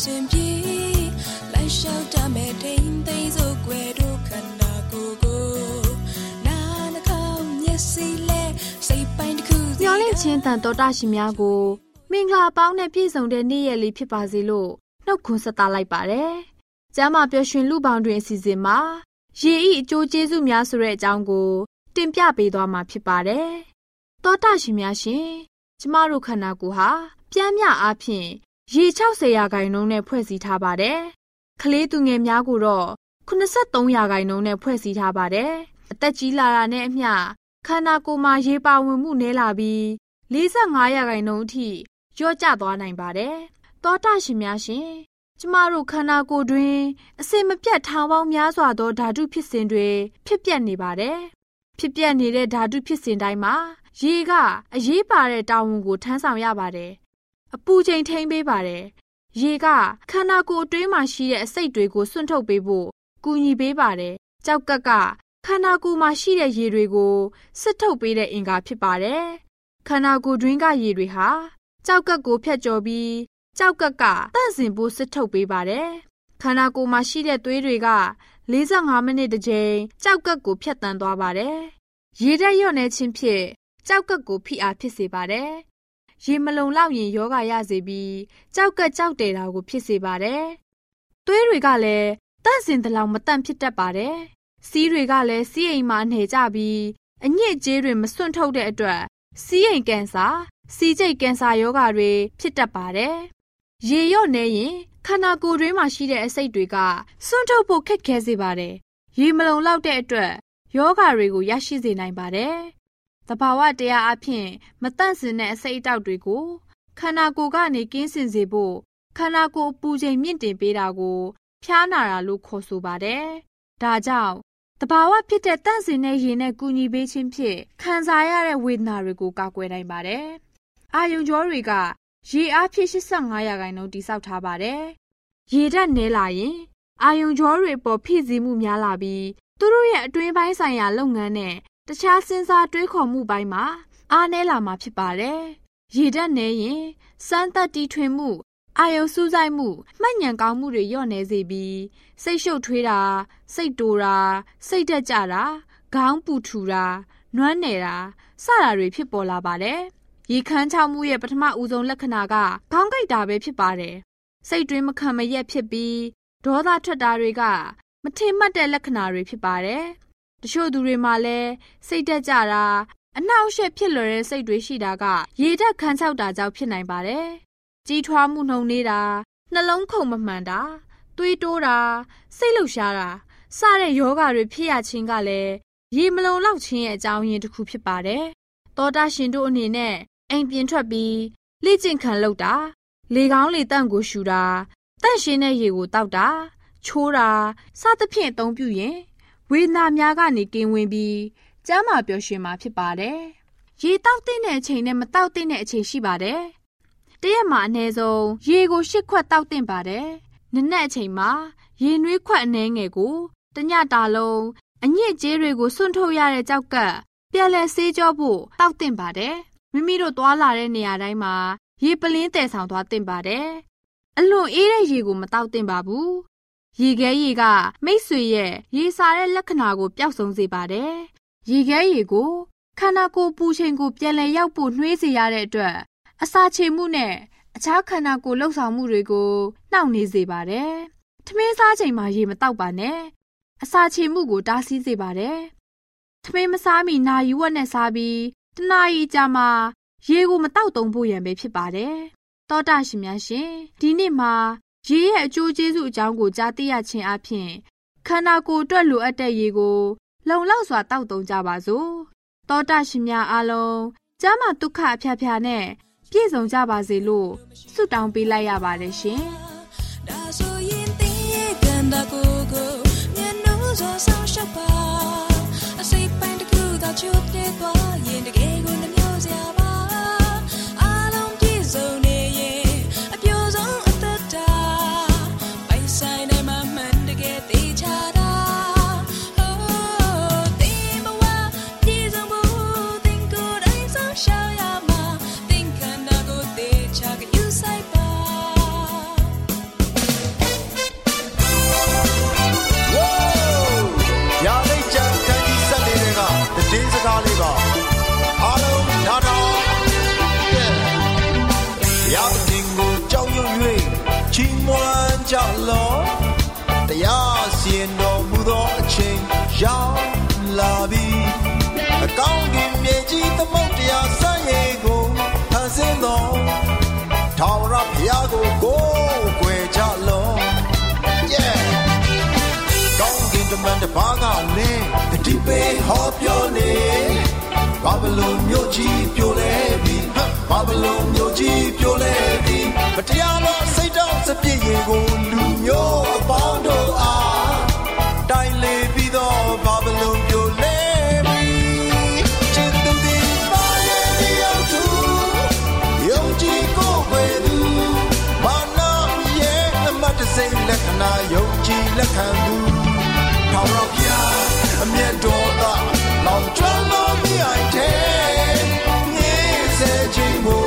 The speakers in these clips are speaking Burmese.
နာရှင်ပြေလိုက်လျှောက်တမဲ့ထိန်သိမ်းစို့ွယ်တို့ခန္ဓာကိုယ်ကိုနာနှကောင်းမျက်စိလဲစိတ်ပိုင်းတစ်ခုမျောလင့်ချင်းတန်တော်တာရှင်များကိုမင်္ဂလာပေါင်းနဲ့ပြည့်စုံတဲ့နေ့ရက်လေးဖြစ်ပါစေလို့နှုတ်ခွန်းဆက်သလိုက်ပါတယ်။ကျမ်းမာပျော်ရွှင်လူပေါင်းတွင်အစီအစဉ်မှာရေဤအကျိုးကျေးဇူးများဆိုတဲ့အကြောင်းကို တင်ပြပေးသွားမှာဖြစ်ပါတယ်။သောတာရှင်များရှင် ကျမတို့ခန္ဓာကိုယ်ဟာပြမ်းမြအားဖြင့် ရေ60ရာခိုင်နှုန်းနဲ့ဖွဲ့စည်းထားပါတယ်။ကလေးသူငယ်များကိုတော့83ရာခိုင်နှုန်းနဲ့ဖွဲ့စည်းထားပါတယ်။အသက်ကြီးလာတာနဲ့အမျှခန္ဓာကိုယ်မှာရေပါဝင်မှုနည်းလာပြီး45ရာခိုင်နှုန်းအထိလျော့ကျသွားနိုင်ပါတယ်။သောတာရှင်များရှင်ကျမတို့ခန္ဓာကိုယ်တွင်အစင်မပြတ်ထောင်ပေါင်းများစွာသောဓာတုဖြစ်စဉ်တွေဖြစ်ပျက်နေပါတယ်။ဖြစ်ပျက်နေတဲ့ဓာတုဖြစ်စဉ်တိုင်းမှာရေကအရေးပါတဲ့တာဝန်ကိုထမ်းဆောင်ရပါတယ်။ အပူချိန်ထိန်းပေးပါတယ်။ရေကခန္ဓာကိုယ်အတွင်းမှာရှိတဲ့အစိတ်တွေကိုစွန့်ထုတ်ပေးဖို့ကူညီပေးပါတယ်။ကြောက်ကက်ကခန္ဓာကိုယ်မှာရှိတဲ့ရေတွေကိုစစ်ထုတ်ပေးတဲ့အင်္ဂါဖြစ်ပါတယ်။ခန္ဓာကိုယ်တွင်းကရေတွေဟာကြောက်ကက်ကိုဖျက်ကျော်ပြီးကြောက်ကက်ကတန့်စင်ဖို့စစ်ထုတ်ပေးပါတယ်။ခန္ဓာကိုယ်မှာရှိတဲ့သွေးတွေက45မိနစ်တစ်ကြိမ်ကြောက်ကက်ကိုဖျက်တမ်းသွားပါတယ်။ရေဓာတ်လျော့နေခြင်းဖြင့်ကြောက်ကက်ကိုဖိအားဖြစ်စေပါတယ်။ ရေမလုံလောက်ရင်ယောဂရစေပြီးကြောက်ကက်ကြောက်တယ်တာကိုဖြစ်စေပါတယ်။သွေးတွေကလည်းတန့်စင်တဲ့လောက်မတန့်ဖြစ်တတ်ပါတယ်။စီးတွေကလည်းစီးအိမ်မှာနှဲကြပြီးအညစ်အကြေးတွေမစွန့်ထုတ်တဲ့အတွက်စီးအိမ်ကင်ဆာစီးကျိတ်ကင်ဆာရောဂါတွေဖြစ်တတ်ပါတယ်။ရေရော့နေရင်ခန္ဓာကိုယ်တွင်းမှာရှိတဲ့အဆိပ်တွေကစွန့်ထုတ်ဖို့ခက်ခဲစေပါတယ်။ရေမလုံလောက်တဲ့အတွက်ယောဂါတွေကိုရရှိစေနိုင်ပါတယ်။ သဘာဝတရားအဖြစ်မတန့်စင်တဲ့အဆိပ်အတောက်တွေကိုခန္ဓာကိုယ်ကနေကင်းစင်စေဖို့ခန္ဓာကိုယ်အပူချိန်မြင့်တင်ပေးတာကိုဖျားနာတာလို့ခေါ်ဆိုပါတယ်။ဒါကြောင့်တဘာဝဖြစ်တဲ့တန့်စင်တဲ့ရေနဲ့ကူညီပေးခြင်းဖြင့်ခံစားရတဲ့ဝေဒနာတွေကိုကာကွယ်နိုင်ပါတယ်။အာယုံကြောတွေကရေအားဖြင့်85ရာခိုင်နှုန်းတိစောက်ထားပါတယ်။ရေဓာတ်နည်းလာရင်အာယုံကြောတွေပေါ်ဖိစီးမှုများလာပြီးသူတို့ရဲ့အတွင်းပိုင်းဆိုင်ရာလုပ်ငန်းနဲ့ တခြားစဉ်းစားတွေးခေါ်မှုပိုင်းမှာအားနည်းလာမှာဖြစ်ပါတယ်။ရေဓာတ်နည်းရင်စမ်းသပ်တီထွင်မှုအာယုံစူးစိုက်မှုမှတ်ဉဏ်ကောင်းမှုတွေလျော့နေစေပြီးစိတ်ရှုပ်ထွေးတာစိတ်တိုတာစိတ်တက်ကြတာခေါင်းပူထူတာနွမ်းနယ်တာစတာတွေဖြစ်ပေါ်လာပါတယ်။ရေခမ်းချောက်မှုရဲ့ပထမဦးဆုံးလက္ခဏာကခေါင်းကိုက်တာပဲဖြစ်ပါတယ်။စိတ်တွင်းမခံမရက်ဖြစ်ပြီးဒေါသထွက်တာတွေက မထင်မှတ်တဲ့လက္ခဏာတွေဖြစ်ပါတယ်။ တချို့သူတွေမှာလည်းစိတ်တက်ကြတာအနှောက်အယှက်ဖြစ်လွယ်တဲ့စိတ်တွေရှိတာက ရေဓာတ်ခမ်းချောက်တာကြောင့်ဖြစ်နိုင်ပါတယ်။ကြီးထွားမှုနှုံနေတာနှလုံးခုန်မမှန်တာသွေးတိုးတာစိတ်လှုပ်ရှားတာစတဲ့ယောဂါတွေဖြစ်ရခြင်းကလည်းရေမလုံလောက်ခြင်းရဲ့အကြောင်းရင်းတစ်ခုဖြစ်ပါတယ်။သောတာရှင်တို့အနေနဲ့အိမ်ပြင်ထွက်ပြီးလေ့ကျင့်ခံလုပ်တာလေကောင်းလေတန့်ကိုရှူတာတန့်ရှင်းတဲ့ရေကိုတောက်တာချိုးတာစသဖြင့်အသုံးပြုရင် ဝေဒနာများကနေကင်းဝေးပြီးကျမ်းမာပျော်ရွှင်မှာဖြစ်ပါတယ်။ရေတောက်တဲ့အချိန်နဲ့မတောက်တဲ့အချိန်ရှိပါတယ်။တရက်မှာအနည်းဆုံးရေကို၈ခွက်တောက်တင်ပါတယ်။နနက်အချိန်မှာရေနွေးခွက်အနှဲငယ်ကိုတညတာလုံးအညစ်အကြေးတွေကိုစွန့်ထုတ်ရတဲ့ကြောက်ကပ်ပြန်လဲဆေးကြောဖို့တောက်တင်ပါတယ်။မိမိတို့သွားလာတဲ့နေရာတိုင်းမှာရေပလင်းတည်ဆောင်သွားတင်ပါတယ်။အလွန်အေးတဲ့ရေကိုမတောက်တင်ပါဘူး။ ရေခဲရေကမိတ်ဆွေရဲ့ရေစာတဲ့လက္ခဏာကိုပျောက်ဆုံးစေပါတယ်။ရေခဲရေကိုခန္ဓာကိုယ်ပူချိန်ကိုပြန်လည်ရောက်ဖို့နှွေးစေရတဲ့အတွက်အစာချေမှုနဲ့အခြားခန္ဓာကိုယ်လှုပ်ဆောင်မှုတွေကိုနှောင့်နှေးစေပါတယ်။ထမင်းစားချိန်မှာရေမတောက်ပါနဲ့။အစာချေမှုကိုတားဆီးစေပါတယ်။ထမင်းမစားမီနာယူဝက်နဲ့စားပြီးတနာရီကြာမှရေကိုမတောက်သုံးဖို့ရန်ပဲဖြစ်ပါတယ်။တောတာရှင်များရှင်ဒီနေ့မှာ ရေရဲ့အကျိုးကျေးဇူးအကြောင်းကိုကြားသိရခြင်းအပြင်ခန္ဓာကိုယ်အတွက်လိုအပ်တဲ့ရေကို လုံလောက်စွာတောက်သုံးကြပါစို့။တောတာရှင်များအားလုံးကျမ်းမာဒုက္ခအဖျားဖျားနဲ့ပြည့်စုံကြပါစေလို့ဆုတောင်းပေးလိုက်ရပါတယ်ရှင်။ စီရင်တော်မူသောအချိန်ရောက်လာပြီအကောင်းကင်မြေကြီးသမုတ်တရားဆန့်ရည်ကိုဖန်ဆင်းတော်ထာဝရဘုရားကိုကိုးကွယ်ကြလော yeah ကောင်းကင်တမန်တစ်ပါးကလည်းတတိပေဟောပြောနေဘာဘလုံမြို့ကြီးပြိုလဲပြီဘာဘလုံမြို့ကြီးပြိုလဲပြီမတရားသောစိတ်တော်စပြည့်ရင်ကိုလူမျိုးအပေါင်းတို့ စိမ့်လက္ခဏာယုံကြည်လက်ခံသူထောင်တော့ပြအမျက်တော်သာလောင်ကျွမ်းတော်မိအိုင်တဲ့ငေးစေခြင်းကို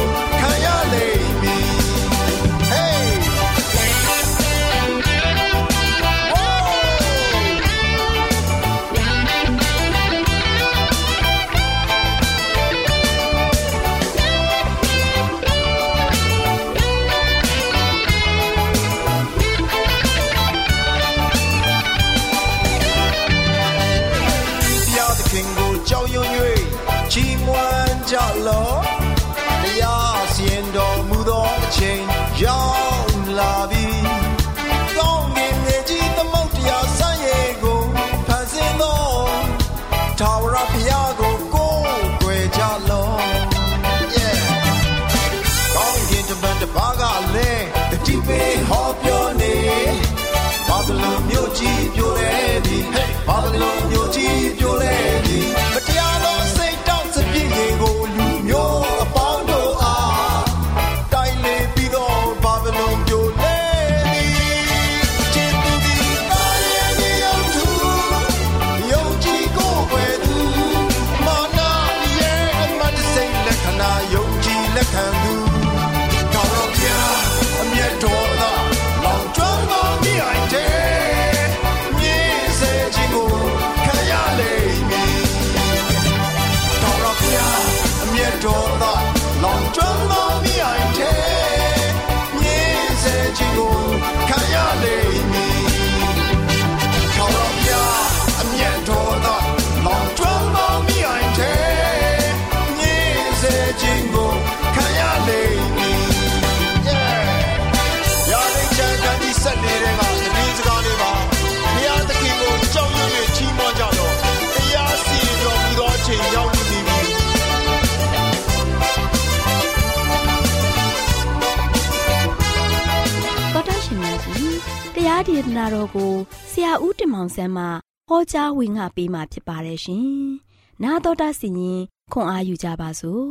ဒေသနာတော်ကိုဆရာဦးတင်မောင်ဆန်းမှဟောကြားဝင်ငါပေးมาဖြစ်ပါတယ်ရှင်။နာတော်တာစီရင်ခွန်အားယူကြပါစို့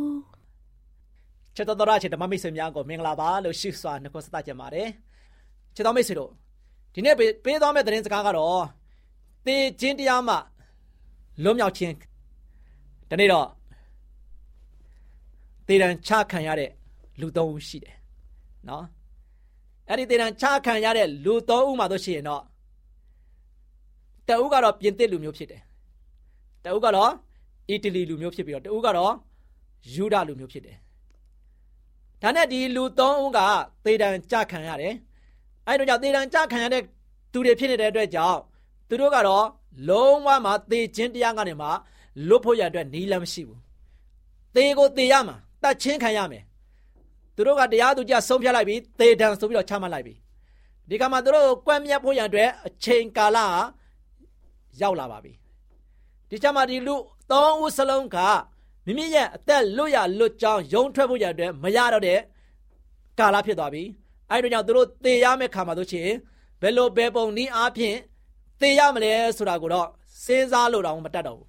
ချစ်တော်တော်ချစ်ဓမ္မမိတ်ဆွေများကိုမင်္ဂလာပါလို့ရှိစွာနှုတ်ဆက်ကြပါတယ်ချစ်တော်မိတ်ဆွေတို့ဒီနေ့ပေးသွားမယ့်သတင်းစကားကတော့တေခြင်းတရားမှလွတ်မြောက်ခြင်းဒီနေ့တော့တေရန်ချခံရတဲ့လူသုံးဦးရှိတယ်နော် အဲ့ဒီတေရန်ချခံရတဲ့လူသုံးဦးမှာတို့ရှိရင်တော့တဦးကတော့ပြင်သစ်လူမျိုးဖြစ်တယ်တဦးကတော့အီတလီလူမျိုးဖြစ်ပြီးတော့တဦးကတော့ယူဒလူမျိုးဖြစ်တယ်ဒါနဲ့ဒီလူသုံးဦးကသေတံကြခံရတယ်အဲ့တော့ကြောင့်သေတံကြခံရတဲ့သူတွေဖြစ်နေတဲ့အတွက်ကြောင့်သူတို့ကတော့လုံးဝမှသေခြင်းတရားကနေမှလွတ်ဖို့ရအတွက်နီးလမ်းမရှိဘူးသေကိုသေရမှာတတ်ချင်းခံရမယ် သူတို့ကတရားသူကြဆုံးဖြတ်လိုက်ပြီးသေတံဆိုပြီးတော့ချမှတ်လိုက်ပြီဒီကမှာသူတို့ကွက်မြတ်ဖို့ရအတွက်အချိန်ကာလရောက်လာပါပြီဒီချမှာဒီလူသုံးဦးစလုံးကမိမိရဲ့အသက်လွတ်ရလွတ်ကြောင်းယုံထွက်ဖို့ရတဲ့မရတော့တဲ့ကာလဖြစ်သွားပြီအဲ့တို့ကြောင့်သူတို့သေရမယ့်ခါမှာတို့ချင်းဘယ်လိုဘယ်ပုံနည်းအားဖြင့်သေရမလဲဆိုတာကိုတော့စဉ်းစားလို့တော့မတတ်တော့ဘူး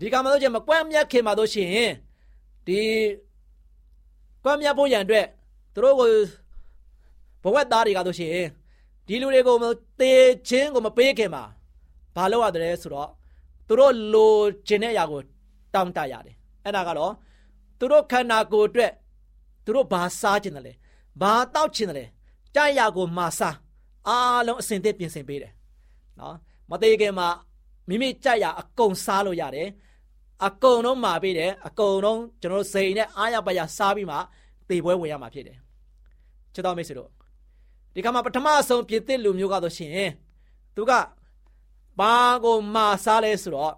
ဒီကမှာတို့ချင်းမကွမ်းမြတ်ခင်မှာတို့ရှင်ဒီ ကွမ်းမြတ်ဖို့ရန်အတွက်သူတို့ကိုဘဝက်သားတွေကတို့ရှင်ဒီလူတွေကိုသေခြင်းကိုမပေးခင်မှာဘာလုပ်ရတယ်ဆိုတော့သူတို့လိုချင်တဲ့အရာကိုတောင်းတရတယ်အဲ့ဒါကတော့သူတို့ခန္ဓာကိုယ်အတွက်သူတို့ဘာစားခြင်းတယ်လဲဘာတောက်ခြင်းတယ်လဲကြိုက်ရကိုမာစားအားလုံးအစင်သစ်ပြင်ဆင်ပေးတယ်နော်မသေးခင်မှာမိမိကြိုက်ရအကုန်စားလို့ရတယ် အကုန်လုံးမာပေးတယ်အကုန်လုံးကျွန်တော်စိန်နဲ့အားရပါရစားပြီးမှတေပွဲဝင်ရမှာဖြစ်တယ်ချစ်တော်မိတ်ဆွေတို့ဒီကမှာပထမဆုံးပြည့်တဲ့လူမျိုးကတော့ရှင်သူကဘာကိုမာစားလဲဆိုတော့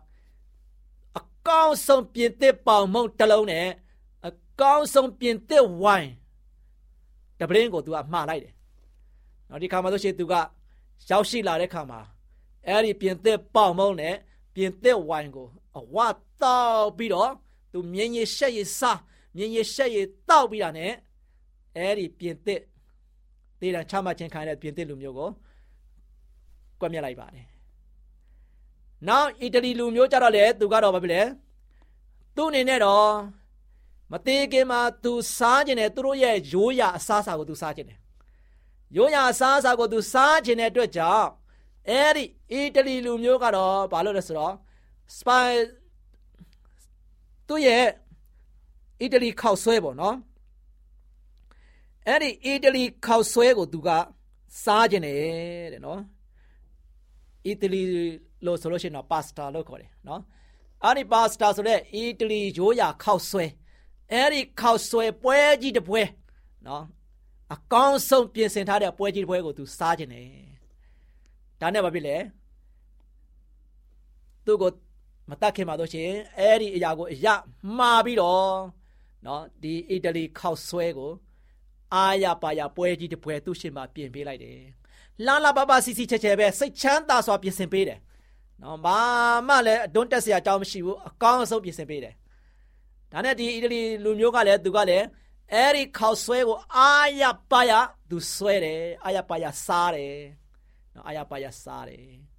အကောင်းဆုံးပြင်သစ်ပေါင်မုံတစ်လုံးနဲ့အကောင်းဆုံးပြင်သစ်ဝိုင်းတပရင်းကိုသူကမှားလိုက်တယ်။နောက်ဒီခါမှာဆိုရှင်သူကရောက်ရှိလာတဲ့ခါမှာအဲ့ဒီပြင်သစ်ပေါင်မုံနဲ့ပြင်သစ်ဝိုင်းကို အဝတောက်ပြီးတော့သူမြင်းရည်ရှက်ရည်စားမြင်းရည်ရှက်ရည်တောက်ပြီးတာနဲ့အဲ့ဒီပြင်သစ်ဒေတာချမှတ်ခြင်းခံရတဲ့ပြင်သစ်လူမျိုးကိုကွက်မြက်လိုက်ပါတယ်နောက်အီတလီလူမျိုးကြတော့လေသူကတော့ဘာဖြစ်လဲသူ့အနေနဲ့တော့မသေးခင်မှာသူစားခြင်းနဲ့သူတို့ရဲ့ရိုးရာအစားအစာကိုသူစားခြင်းတယ်ရိုးရာအစားအစာကိုသူစားခြင်းတဲ့အတွက်ကြောင့်အဲ့ဒီအီတလီလူမျိုးကတော့ဘာလို့လဲဆိုတော့ စပိုင်သူ့ရဲ့အီတလီခောက်ဆွဲပေါ့နော်အဲ့ဒီအီတလီခောက်ဆွဲကိုသူကစားခြင်းတယ်တဲ့နော်အီတလီလို့ဆိုလို့ရှိရင်တော့ပါစတာလို့ခေါ်တယ်နော်အဲ့ဒီပါစတာဆိုတဲ့အီတလီရိုးရာခောက်ဆွဲအဲ့ဒီခောက်ဆွဲပွဲကြီးတစ်ပွဲနော်အကောင်းဆုံးပြင်ဆင်ထားတဲ့ပွဲကြီးတစ်ပွဲကိုသူစားခြင်းတယ်ဒါနဲ့ဘာဖြစ်လဲသူ့ကို မတတ်ခင်ပါတော့ရှင်အဲ့ဒီအရာကိုအရမှားပြီးတော့နော်ဒီအီတလီခောက်ဆွဲကိုအာရပါရပွဲကြီးတစ်ပွဲသူ့ရှင်မှာပြင်ပေးလိုက်တယ်လာလာပါပါစီစီချက်ချက်ပဲစိတ်ချမ်းသာစွာပြင်ဆင်ပေးတယ်နော်ဘာမှလည်းအတွန်းတက်စရာအကြောင်းမရှိဘူးအကောင်းဆုံးပြင်ဆင်ပေးတယ်ဒါနဲ့ဒီအီတလီလူမျိုးကလည်းသူကလည်းအဲ့ဒီခေါက်ဆွဲကိုအာရပါရသူဆွဲတယ်အာရပါရစားတယ်နော်အာရပါရစားတယ်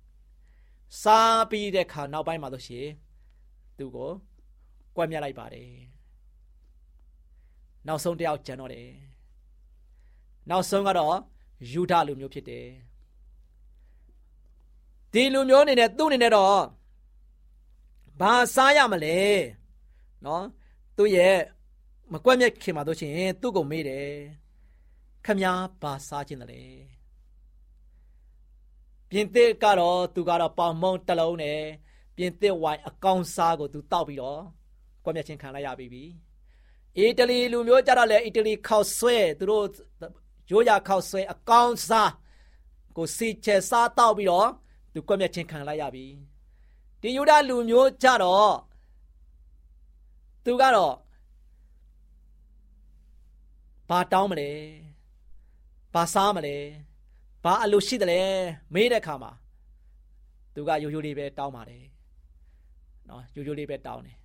စားပြီးတဲ့ခါနောက်ပိုင်းမှာလို့ရှိရင်သူကိုကွက်မြတ်လိုက်ပါတယ်နောက်ဆုံးတယောက်ကျန်တော့တယ်နောက်ဆုံးကတော့ယူဒလူမျိုးဖြစ်တယ်ဒီလူမျိုးအနေနဲ့သူ့အနေနဲ့တော့ဘာစားရမလဲနော်သူ့ရဲ့မကွက်မြက်ခင်မှာတို့ချင်းသူ့ကိုမေးတယ်ခမညာဘာစားခြင်းတလဲ ပြင်သစ်ကတော့သူကတော့ပေါင်မုံတစ်လုံးနဲ့ပြင်သစ်ဝိုင်အကောင်စားကိုသူတောက်ပြီးတော့ကွက်မြက်ခြင်းခံလိုက်ရပြီအီတလီလူမျိုးကြတော့လေအီတလီခောက်ဆွဲသူတို့ရိုးရာခောက်ဆွဲအကောင်စားကိုစီချဲစားတောက်ပြီးတော့သူကွက်မြက်ချင်းခံလိုက်ရပြီဒီယူဒလူမျိုးကြတော့သူကတော့ဘာတောင်းမလဲဘာစားမလဲ ဘာအလိုရှိတယ်လဲမေးတဲ့ခါမှာသူကရိုးရိုးလေးပဲတောင်းပါတယ်နော်ရိုးရိုးလေးပဲတောင်းတယ်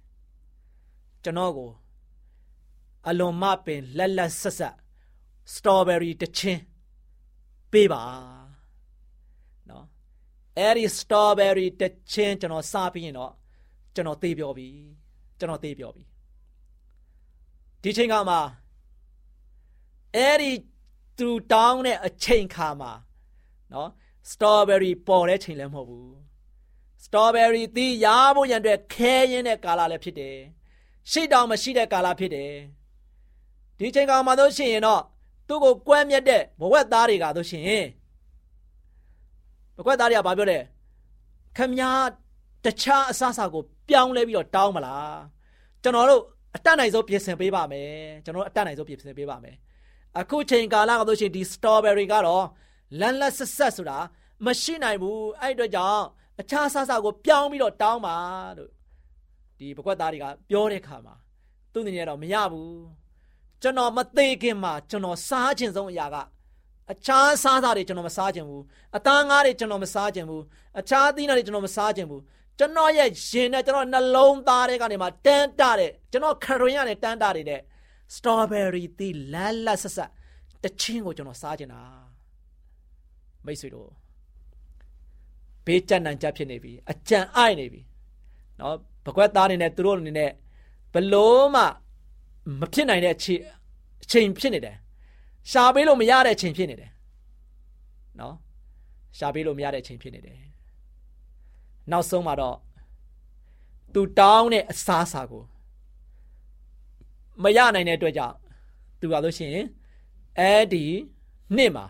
ကျွန်တော်ကိုအလွန်မပင်လက်လက်ဆက်ဆက်စတော်ဘယ်ရီတစ်ချင်းပေးပါနော်အဲ့ဒီ strawberry တစ်ချင်းကျွန်တော်စားပြီးရင်တော့ကျွန်တော်သေပြောပြီကျွန်တော်သေပြောပြီဒီချိန်ခါမှာအဲ့ဒီသူတောင်းတဲ့အချိန်ခါမှာ နော်စတော်ဘယ်ရီပေါ်တဲ့ချိန်လည်းမဟုတ်ဘူးစတော်ဘယ်ရီသီးရဖို့ရန်အတွက်ခဲရင်တဲ့ကာလလည်းဖြစ်တယ်ရှိတောင်မရှိတဲ့ကာလဖြစ်တယ်ဒီချိန်ခါမှာတော့ရှင်ရင်တော့သူ့ကိုကွဲမြက်တဲ့ဘဝက်သားတွေကတို့ရှင်ဘဝက်သားတွေကဘာပြောလဲခမညာတခြားအဆအစာကိုပြောင်းလဲပြီးတော့တောင်းမလားကျွန်တော်တို့အတတ်နိုင်ဆုံးပြင်ဆင်ပေးပါမယ်ကျွန်တော်တို့အတတ်နိုင်ဆုံးပြင်ဆင်ပေးပါမယ်အခုချိန်ကာလကတို့ရှင်ဒီ strawberry ကတော့ လန်လက်ဆက်ဆက်ဆိုတာမရှိနိုင်ဘူးအဲ့အတွက်ကြောင့်အခြားဆဆကိုပြောင်းပြီးတော့တောင်းပါလို့ဒီပကွက်သားတွေကပြောတဲ့ခါမှာသူနေရတော့မရဘူးကျွန်တော်မသေးခင်မှာကျွန်တော်စားခြင်းဆုံးအရာကအခြားစားစားတွေကျွန်တော်မစားခြင်းဘူးအသားငါးတွေကျွန်တော်မစားခြင်းဘူးအခြားသီးနှံတွေကျွန်တော်မစားခြင်းဘူးကျွန်တော်ရဲ့ရင်နဲ့ကျွန်တော်နှလုံးသားတွေကနေမှတန်းတတဲ့ကျွန်တော်ခရင်ရနဲ့တန်းတတဲ့ strawberry သီးလတ်လတ်ဆက်ဆက်တချင်းကိုကျွန်တော်စားခြင်းတာ မိတ်ဆွေတို့ဘေးကြံ့နံကြဖြစ်နေပြီအကြံအိုက်နေပြီနော်ဘကွက်သားနေနဲ့သူတို့အနေနဲ့ဘလို့မှမဖြစ်နိုင်တဲ့အချိန်ဖြစ်နေတယ်ရှာပေးလို့မရတဲ့အချိန်ဖြစ်နေတယ်နော်ရှာပေးလို့မရတဲ့အချိန်ဖြစ်နေတယ်နောက်ဆုံးမှာတော့သူတောင်းတဲ့အစားအစာကိုမရနိုင်တဲ့အတွက်ကြောင့်သူကလို့ရှိရင်အဲဒီနေ့မှာ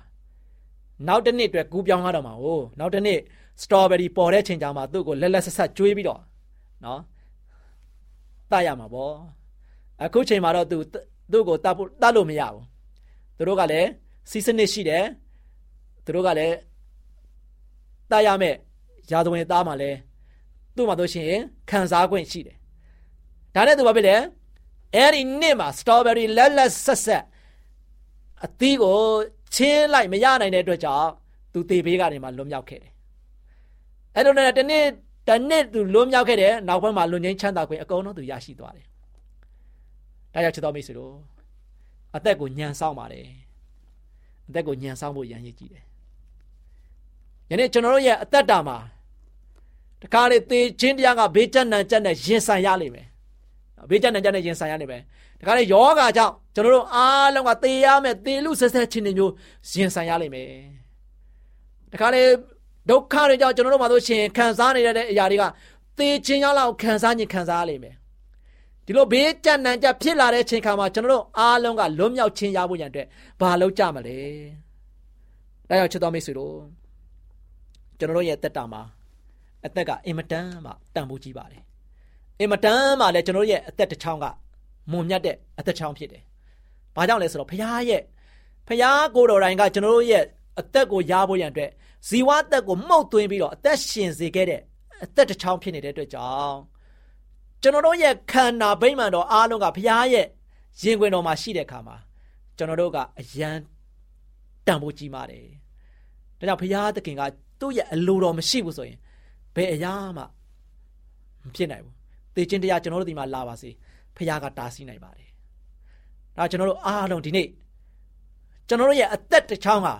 နောက်တစ်နှစ်အတွက်ကူးပြောင်းရတော့မှာဟိုနောက်တစ်နှစ်စတော်ဘယ်ရီပေါ်တဲ့ချိန်ကြမှာသူ့ကိုလက်လက်ဆက်ဆက်ကျွေးပြီးတော့နော်တတ်ရမှာပေါ့အခုချိန်မှာတော့သူသူ့ကိုတတ်ဖို့တတ်လို့မရဘူးသူတို့ကလည်းစီစနစ်ရှိတယ်သူတို့ကလည်းတတ်ရမယ်ရာဇဝင်သားမှာလဲသူ့မှာတို့ရှိရင်ခံစား권ရှိတယ်ဒါနဲ့သူဘာဖြစ်လဲအဲ့ဒီနှစ်မှာစတော်ဘယ်ရီလက်လက်ဆက်ဆက်အသီးကို ချင်းလိုက်မရနိုင်တဲ့အတွက်ကြောင့်သူတေဘေးကနေမှလွတ်မြောက်ခဲ့တယ်။အဲ့လိုနဲ့တနေ့တနေ့သူလွတ်မြောက်ခဲ့တယ်နောက်ဘက်မှာလွန်ငင်းချမ်းသာခွင့်အကုန်လုံးသူရရှိသွားတယ်။ဒါကြောင့်ချစ်တော်မိတ်ဆွေတို့အသက်ကိုညံဆောင်ပါတယ်။အသက်ကိုညံဆောင်ဖို့ရန်ရည်ကြည့်တယ်။ယနေ့ကျွန်တော်တို့ရဲ့အသက်တာမှာတခါလေသေခြင်းတရားကဘေးကျက်နံကျက်နဲ့ရင်ဆိုင်ရလိမ့်မယ်။ဘေးကျက်နံကျက်နဲ့ရင်ဆိုင်ရနေပဲ။ တခါလေယောဂါကြောင့်ကျွန်တော်တို့အားလုံးကသေရမယ်သေလူဆက်ဆက်ခြင်းတွေမျိုးရင်ဆိုင်ရလိမ့်မယ်။တခါလေဒုက္ခတွေကြောင့်ကျွန်တော်တို့မှာဆိုရှင်ခံစားနေရတဲ့အရာတွေကသေခြင်းရောက်လောက်ခံစားခြင်းခံစားရလိမ့်မယ်။ဒီလိုဘေးကျက်နံကျက်ဖြစ်လာတဲ့ချိန်ခါမှာကျွန်တော်တို့အားလုံးကလွတ်မြောက်ခြင်းရဖို့ရန်အတွက်ဘာလုပ်ကြမလဲ။ဒါကြောင့်ချစ်တော်မိတ်ဆွေတို့ကျွန်တော်တို့ရဲ့တက်တာမှာအသက်ကအင်မတန်မှတန်ဖိုးကြီးပါတယ်။အင်မတန်မှလည်းကျွန်တော်ရဲ့အသက်တစ်ချောင်းက မွန်မြတ်တဲ့အသက်ချောင်းဖြစ်တယ်။ဘာကြောင့်လဲဆိုတော့ဖခင်ရဲ့ဖခင်ကိုတော်တိုင်ကကျွန်တော်တို့ရဲ့အသက်ကိုရဖို့ရန်အတွက်ဇီဝအသက်ကိုမှုတ်သွင်းပြီးတော့အသက်ရှင်စေခဲ့တဲ့အသက်တစ်ချောင်းဖြစ်နေတဲ့အတွက်ကြောင့်ကျွန်တော်တို့ရဲ့ခန္ဓာဗိမာန်တော်အားလုံးကဖခင်ရဲ့ရင်ခွင်တော်မှာရှိတဲ့အခါမှာကျွန်တော်တို့ကအယံတန်ဖိုးကြီးမာတယ်။ဒါကြောင့်ဖခင်သခင်ကသူ့ရဲ့အလိုတော်မရှိဘူးဆိုရင်ဘယ်အရာမှမဖြစ်နိုင်ဘူး။သေခြင်းတရားကျွန်တော်တို့ဒီမှာလာပါစေ။ ဖခင်ကတားဆီးနိုင်ပါတယ်။ဒါကျွန်တော်တို့အားလုံးဒီနေ့ကျွန်တော်တို့ရဲ့အသက်တစ်ချောင်းဟာ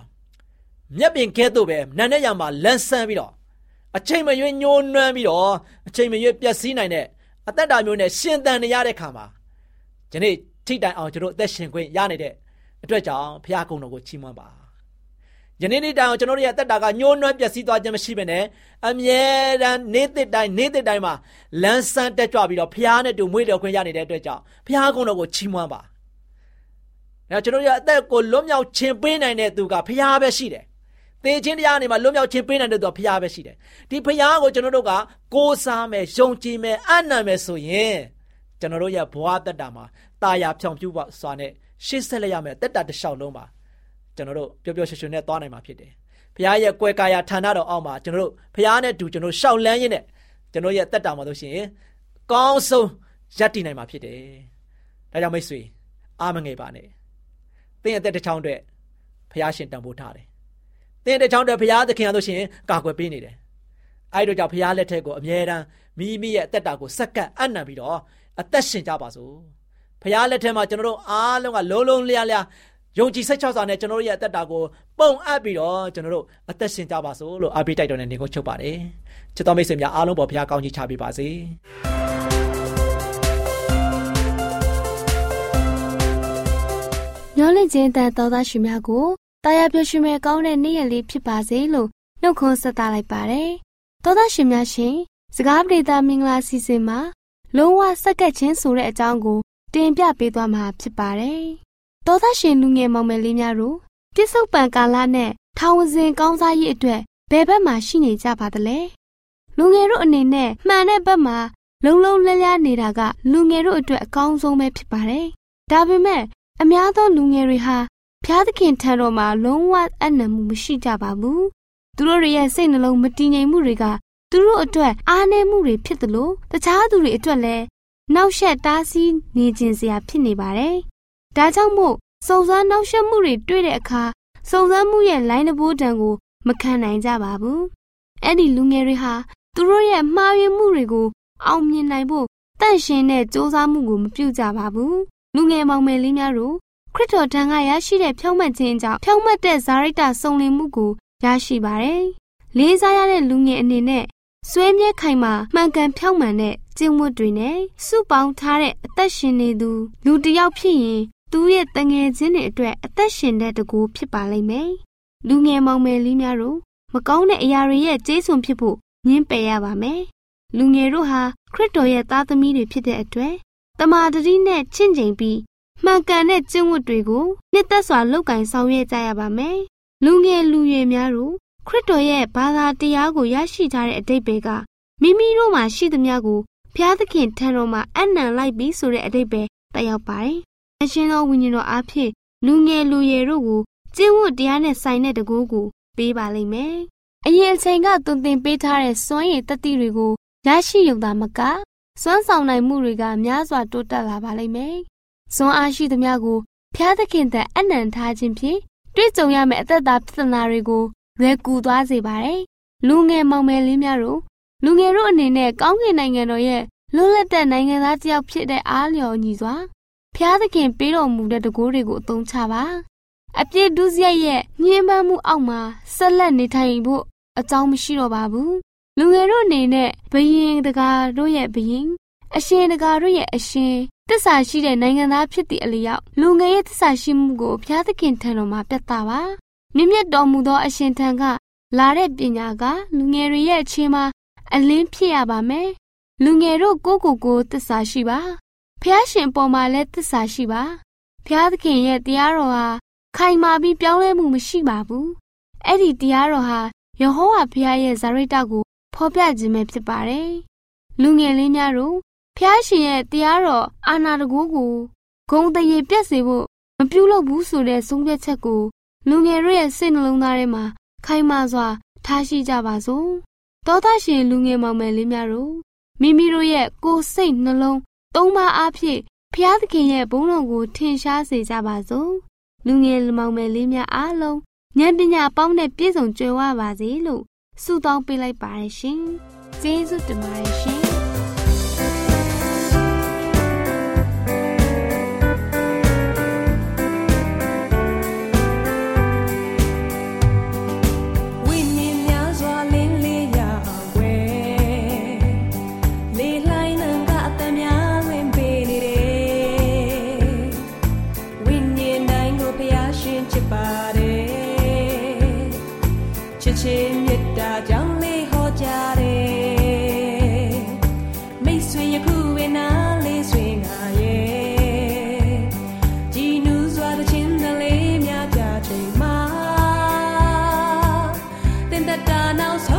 မျက်ပင်ကဲ့သို့ပဲနန်းတဲ့ရံမှာလန်းဆန်းပြီးတော့အချိန်မရွေးညှိုးနှွမ်းပြီးတော့အချိန်မရွေးပျက်စီးနိုင်တဲ့အသက်တာမျိုးနဲ့ရှင်သန်နေရတဲ့ခါမှာဒီနေ့ထိတိုင်အောင်ကျွန်တော်အသက်ရှင်ခွင့်ရနေတဲ့အတွက်ကြောင့်ဖခင်ကုံတော်ကိုချီးမွမ်းပါ ယနေ့နေ့တိုင်အောင်ကျွန်တော်တို့ရဲ့တက်တာကညှိုးနွမ်းပျက်စီးသွားခြင်းမရှိဘဲနဲ့အမြဲတမ်းနေ့တစ်တိုင်းနေ့တစ်တိုင်းမှာလန်းဆန်းတက်ကြွပြီးတော့ဖျားနဲ့တူမွေးတော်ခွင့်ရနေတဲ့အတွက်ကြောင့်ဖျားကုန်းတော်ကိုချီးမွမ်းပါ။အဲကျွန်တော်ရဲ့အသက်ကိုလွတ်မြောက်ခြင်းပေးနိုင်တဲ့သူကဖျားပဲရှိတယ်။သေခြင်းတရားနေမှာလွတ်မြောက်ခြင်းပေးနိုင်တဲ့သူကဖျားပဲရှိတယ်။ဒီဖျားကိုကျွန်တော်တို့ကကိုးစားမယ်၊ယုံကြည်မယ်၊အနံ့မယ်ဆိုရင်ကျွန်တော်တို့ရဲ့ဘဝတက်တာမှာတာယာဖြောင်ပြူပါစွာနဲ့ရှေ့ဆက်လက်ရမယ်တက်တာတစ်လျှောက်လုံးပါ ကျွန်တော်တို့ပျော်ပျော်ရွှင်ရွှင်နဲ့သွားနိုင်မှာဖြစ်တယ်။ဘုရားရဲ့ကွယ်ကာယဌာနတော်အောက်မှာကျွန်တော်တို့ဘုရားနဲ့တူကျွန်တော်ရှောက်လန်းရင်းနဲ့ကျွန်တော်ရဲ့တက်တာမှာလို့ရှိရင်ကောင်းဆုံးရပ်တည်နိုင်မှာဖြစ်တယ်။ဒါကြောင့်မိတ်ဆွေအားမငယ်ပါနဲ့။သင်ရဲ့တက်တစ်ချောင်းအတွက်ဘုရားရှင်တန်ဖိုးထားတယ်။သင်တစ်ချောင်းအတွက်ဘုရားသခင်အားလို့ရှိရင်ကာကွယ်ပေးနေတယ်။အဲဒီတော့ကြောင့်ဘုရားလက်ထက်ကိုအမြဲတမ်းမိမိရဲ့အသက်တာကိုစက္ကန့်အနံ့ပြီးတော့အသက်ရှင်ကြပါစို့။ဘုရားလက်ထက်မှာကျွန်တော်တို့အားလုံးကလုံးလုံးလျားလျား ယုံကြည်စိတ်ချစွာနဲ့ကျွန်တော်တို့ရဲ့အသက်တာကိုပုံအပ်ပြီးတော့ကျွန်တော်တို့အသက်ရှင်ကြပါစို့လို့အားပေးတိုက်တော်နဲ့နေကိုချုပ်ပါတယ်။ချစ်တော်မိတ်ဆွေများအားလုံးပေါ်ဘုရားကောင်းချီးချပေးပါစေ။မျောလင့်ခြင်းတန်တော်သားရှင်များကိုတရားပြရှင်မဲ့ကောင်းတဲ့နေ့ရက်လေးဖြစ်ပါစေလို့နှုတ်ခွန်းဆက်သလိုက်ပါတယ်။သောသားရှင်များရှင်စကားပြေတာမင်္ဂလာစီစဉ်မှာလုံးဝစက္ကက်ချင်းဆိုတဲ့အကြောင်းကိုတင်ပြပေးသွားမှာဖြစ်ပါတယ်။ တော်သားရှင်လူငယ်မောင်မယ်လေးများတို့ပြစ္ဆုတ်ပံကာလနဲ့ထောင်စဉ်ကောင်းစားရေးအတွက်ဘယ်ဘက်မှာရှိနေကြပါသလဲ။လူငယ်တို့အနေနဲ့မှန်တဲ့ဘက်မှာလုံလုံလည်လည်နေတာကလူငယ်တို့အတွက်အကောင်းဆုံးပဲဖြစ်ပါတယ်။ဒါပေမဲ့အများသောလူငယ်တွေဟာဖျားသခင်ထံတော်မှာလုံးဝအနံမှုမရှိကြပါဘူး။သူတို့ရဲ့စိတ်နှလုံးမတည်ငြိမ်မှုတွေကသူတို့အတွက်အားနည်းမှုတွေဖြစ်သလိုတခြားသူတွေအတွက်လည်းနောက်ဆက်တားဆီးနေခြင်းစရာဖြစ်နေပါတယ်။ ဒါကြောင့်မို့စုံစမ်းနောက်ဆက်မှုတွေတွေ့တဲ့အခါစုံစမ်းမှုရဲ့လိုင်းတဘိုးတံကိုမခံနိုင်ကြပါဘူး။အဲ့ဒီလူငယ်တွေဟာသူတို့ရဲ့မှားယွင်းမှုတွေကို အောင်မြင်နိုင်ဖို့တန့်ရှင်းတဲ့စ조사မှုကိုမပြုကြပါဘူး။လူငယ်မောင်မယ်လေးများတို့ခရစ်တော်ထံကရရှိတဲ့ဖြောင့်မတ်ခြင်းကြောင့်ဖြောင့်မတ်တဲ့ဇာရိတစုံလင်မှုကိုရရှိပါတယ်။လေးစားရတဲ့လူငယ်အနေနဲ့ဆွေးမြဲခိုင်မာမှန်ကန်ဖြောင့်မှန်တဲ့ကျင့်ဝတ်တွေနဲ့စုပေါင်းထားတဲ့အသက်ရှင်နေသူလူတစ်ယောက်ဖြစ်ရင် သူ့ရဲ့တငယ်ချင်းတွေအတွက်အသက်ရှင်တဲ့တကူဖြစ်ပါလိမ့်မယ်။လူငယ်မောင်မယ်လေးများတို့မကောင်းတဲ့အရာတွေရဲ့ကျေးဇူးဖြစ်ဖို့ညှင်းပယ်ရပါမယ်။လူငယ်တို့ဟာခရစ်တော်ရဲ့သားသမီးတွေဖြစ်တဲ့အတွက်တမာတတိနဲ့ချင့်ချိန်ပြီးမှန်ကန်တဲ့ကျင့်ဝတ်တွေကိုနှစ်သက်စွာလုပ်ကင်ဆောင်ရွက်ကြရပါမယ်။လူငယ်လူရွယ်များတို့ခရစ်တော်ရဲ့ဘာသာတရားကိုရရှိကြတဲ့အတိတ်ပဲကမိမိတို့မှာရှိသမျှကိုဘုရားသခင်ထံတော်မှာအနံလိုက်ပြီးဆိုတဲ့အတိတ်ပဲတက်ရောက်ပါတယ်။ အရှင်သောဝိညာဉ်တော်အားဖြင့်လူငယ်လူရွယ်တို့ကိုကျင့်ဝတ်တရားနဲ့ဆိုင်တဲ့တကူကိုပေးပါလိမ့်မယ်။အရင်အချိန်ကသွန်သင်ပေးထားတဲ့စွမ်းရည်တတိတွေကိုရရှိရုံသာမကစွမ်းဆောင်နိုင်မှုတွေကများစွာတိုးတက်လာပါလိမ့်မယ်။စွမ်းအားရှိသမျှကိုဖျားသခင်တဲ့အနံထားခြင်းဖြင့်တွေ့ကြုံရမယ့်အသက်တာပြဿနာတွေကိုလွယ်ကူသွားစေပါတယ်။လူငယ်မောင်မယ်လေးများတို့လူငယ်တို့အနေနဲ့ကောင်းကင်နိုင်ငံတော်ရဲ့လွတ်လပ်တဲ့နိုင်ငံသားတစ်ယောက်ဖြစ်တဲ့အားလျော်ညီစွာ ဖျားသခင်ပေးတော်မူတဲ့တကိုးတွေကိုအသုံးချပါအပြစ်ဒုစရိုက်ရဲ့ညှဉ်းပန်းမှုအောက်မှာဆက်လက်နေထိုင်ဖို့အကြောင်းမရှိတော့ပါဘူးလူငယ်တို့အနေနဲ့ဘယင်တကာတို့ရဲ့ဘယင်အရှင်တကာတို့ရဲ့အရှင်တစ္ဆာရှိတဲ့နိုင်ငံသားဖြစ်သည့်အလျောက်လူငယ်ရဲ့တစ္ဆာရှိမှုကိုဘုရားသခင်ထံတော်မှာပြသပါမြင့်မြတ်တော်မူသောအရှင်ထံကလာတဲ့ပညာကလူငယ်တွေရဲ့အချင်းမှာအလင်းဖြစ်ရပါမယ်လူငယ်တို့ကိုကိုကိုတစ္ဆာရှိပါ ဖះရှင်ပေါ်မှာလည်းတစ္ဆာရှိပါဖះသခင်ရဲ့တရားတော်ဟာခိုင်မာပြီးပြောင်းလဲမှုမရှိပါဘူးအဲ့ဒီတရားတော်ဟာယေဟောဝါဖះရဲ့ဇာရိတကိုဖော်ပြခြင်းပဲဖြစ်ပါတယ်လူငယ်လေးများတို့ဖះရှင်ရဲ့တရားတော်အာနာတကူကိုဂုံတရေပြတ်စေဖို့မပြုလုပ်ဘူးဆိုတဲ့ဆုံးဖြတ်ချက်ကိုလူငယ်တို့ရဲ့စိတ်နှလုံးသားထဲမှာခိုင်မာစွာထားရှိကြပါစို့တောသားရှင်လူငယ်မောင်မယ်လေးများတို့မိမိတို့ရဲ့ကိုယ်စိတ်နှလုံး သုံးပါးအားဖြင့်ဖျားသခင်ရဲ့ဘုန်းတော်ကိုထင်ရှားစေကြပါစို့လူငယ်မောင်မယ်လေးများအားလုံးဉာဏ်ပညာပေါင်းနဲ့ပြည့်စုံကြွယ်ဝပါစေလို့ဆုတောင်းပေးလိုက်ပါတယ်ရှင်ကျေးဇူးတင်ပါတယ်ရှင် 你的大脑。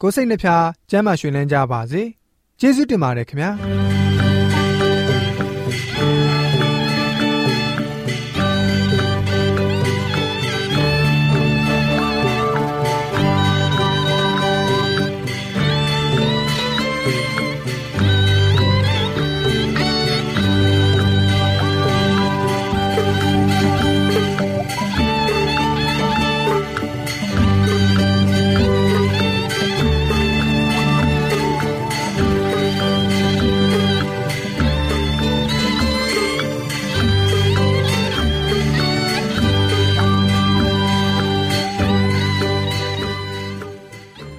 ကိုစိတ်နှဖျားစမ်းမွှေလန်းကြပါစေကျေးဇူးတင်ပါတယ်ခင်ဗျာ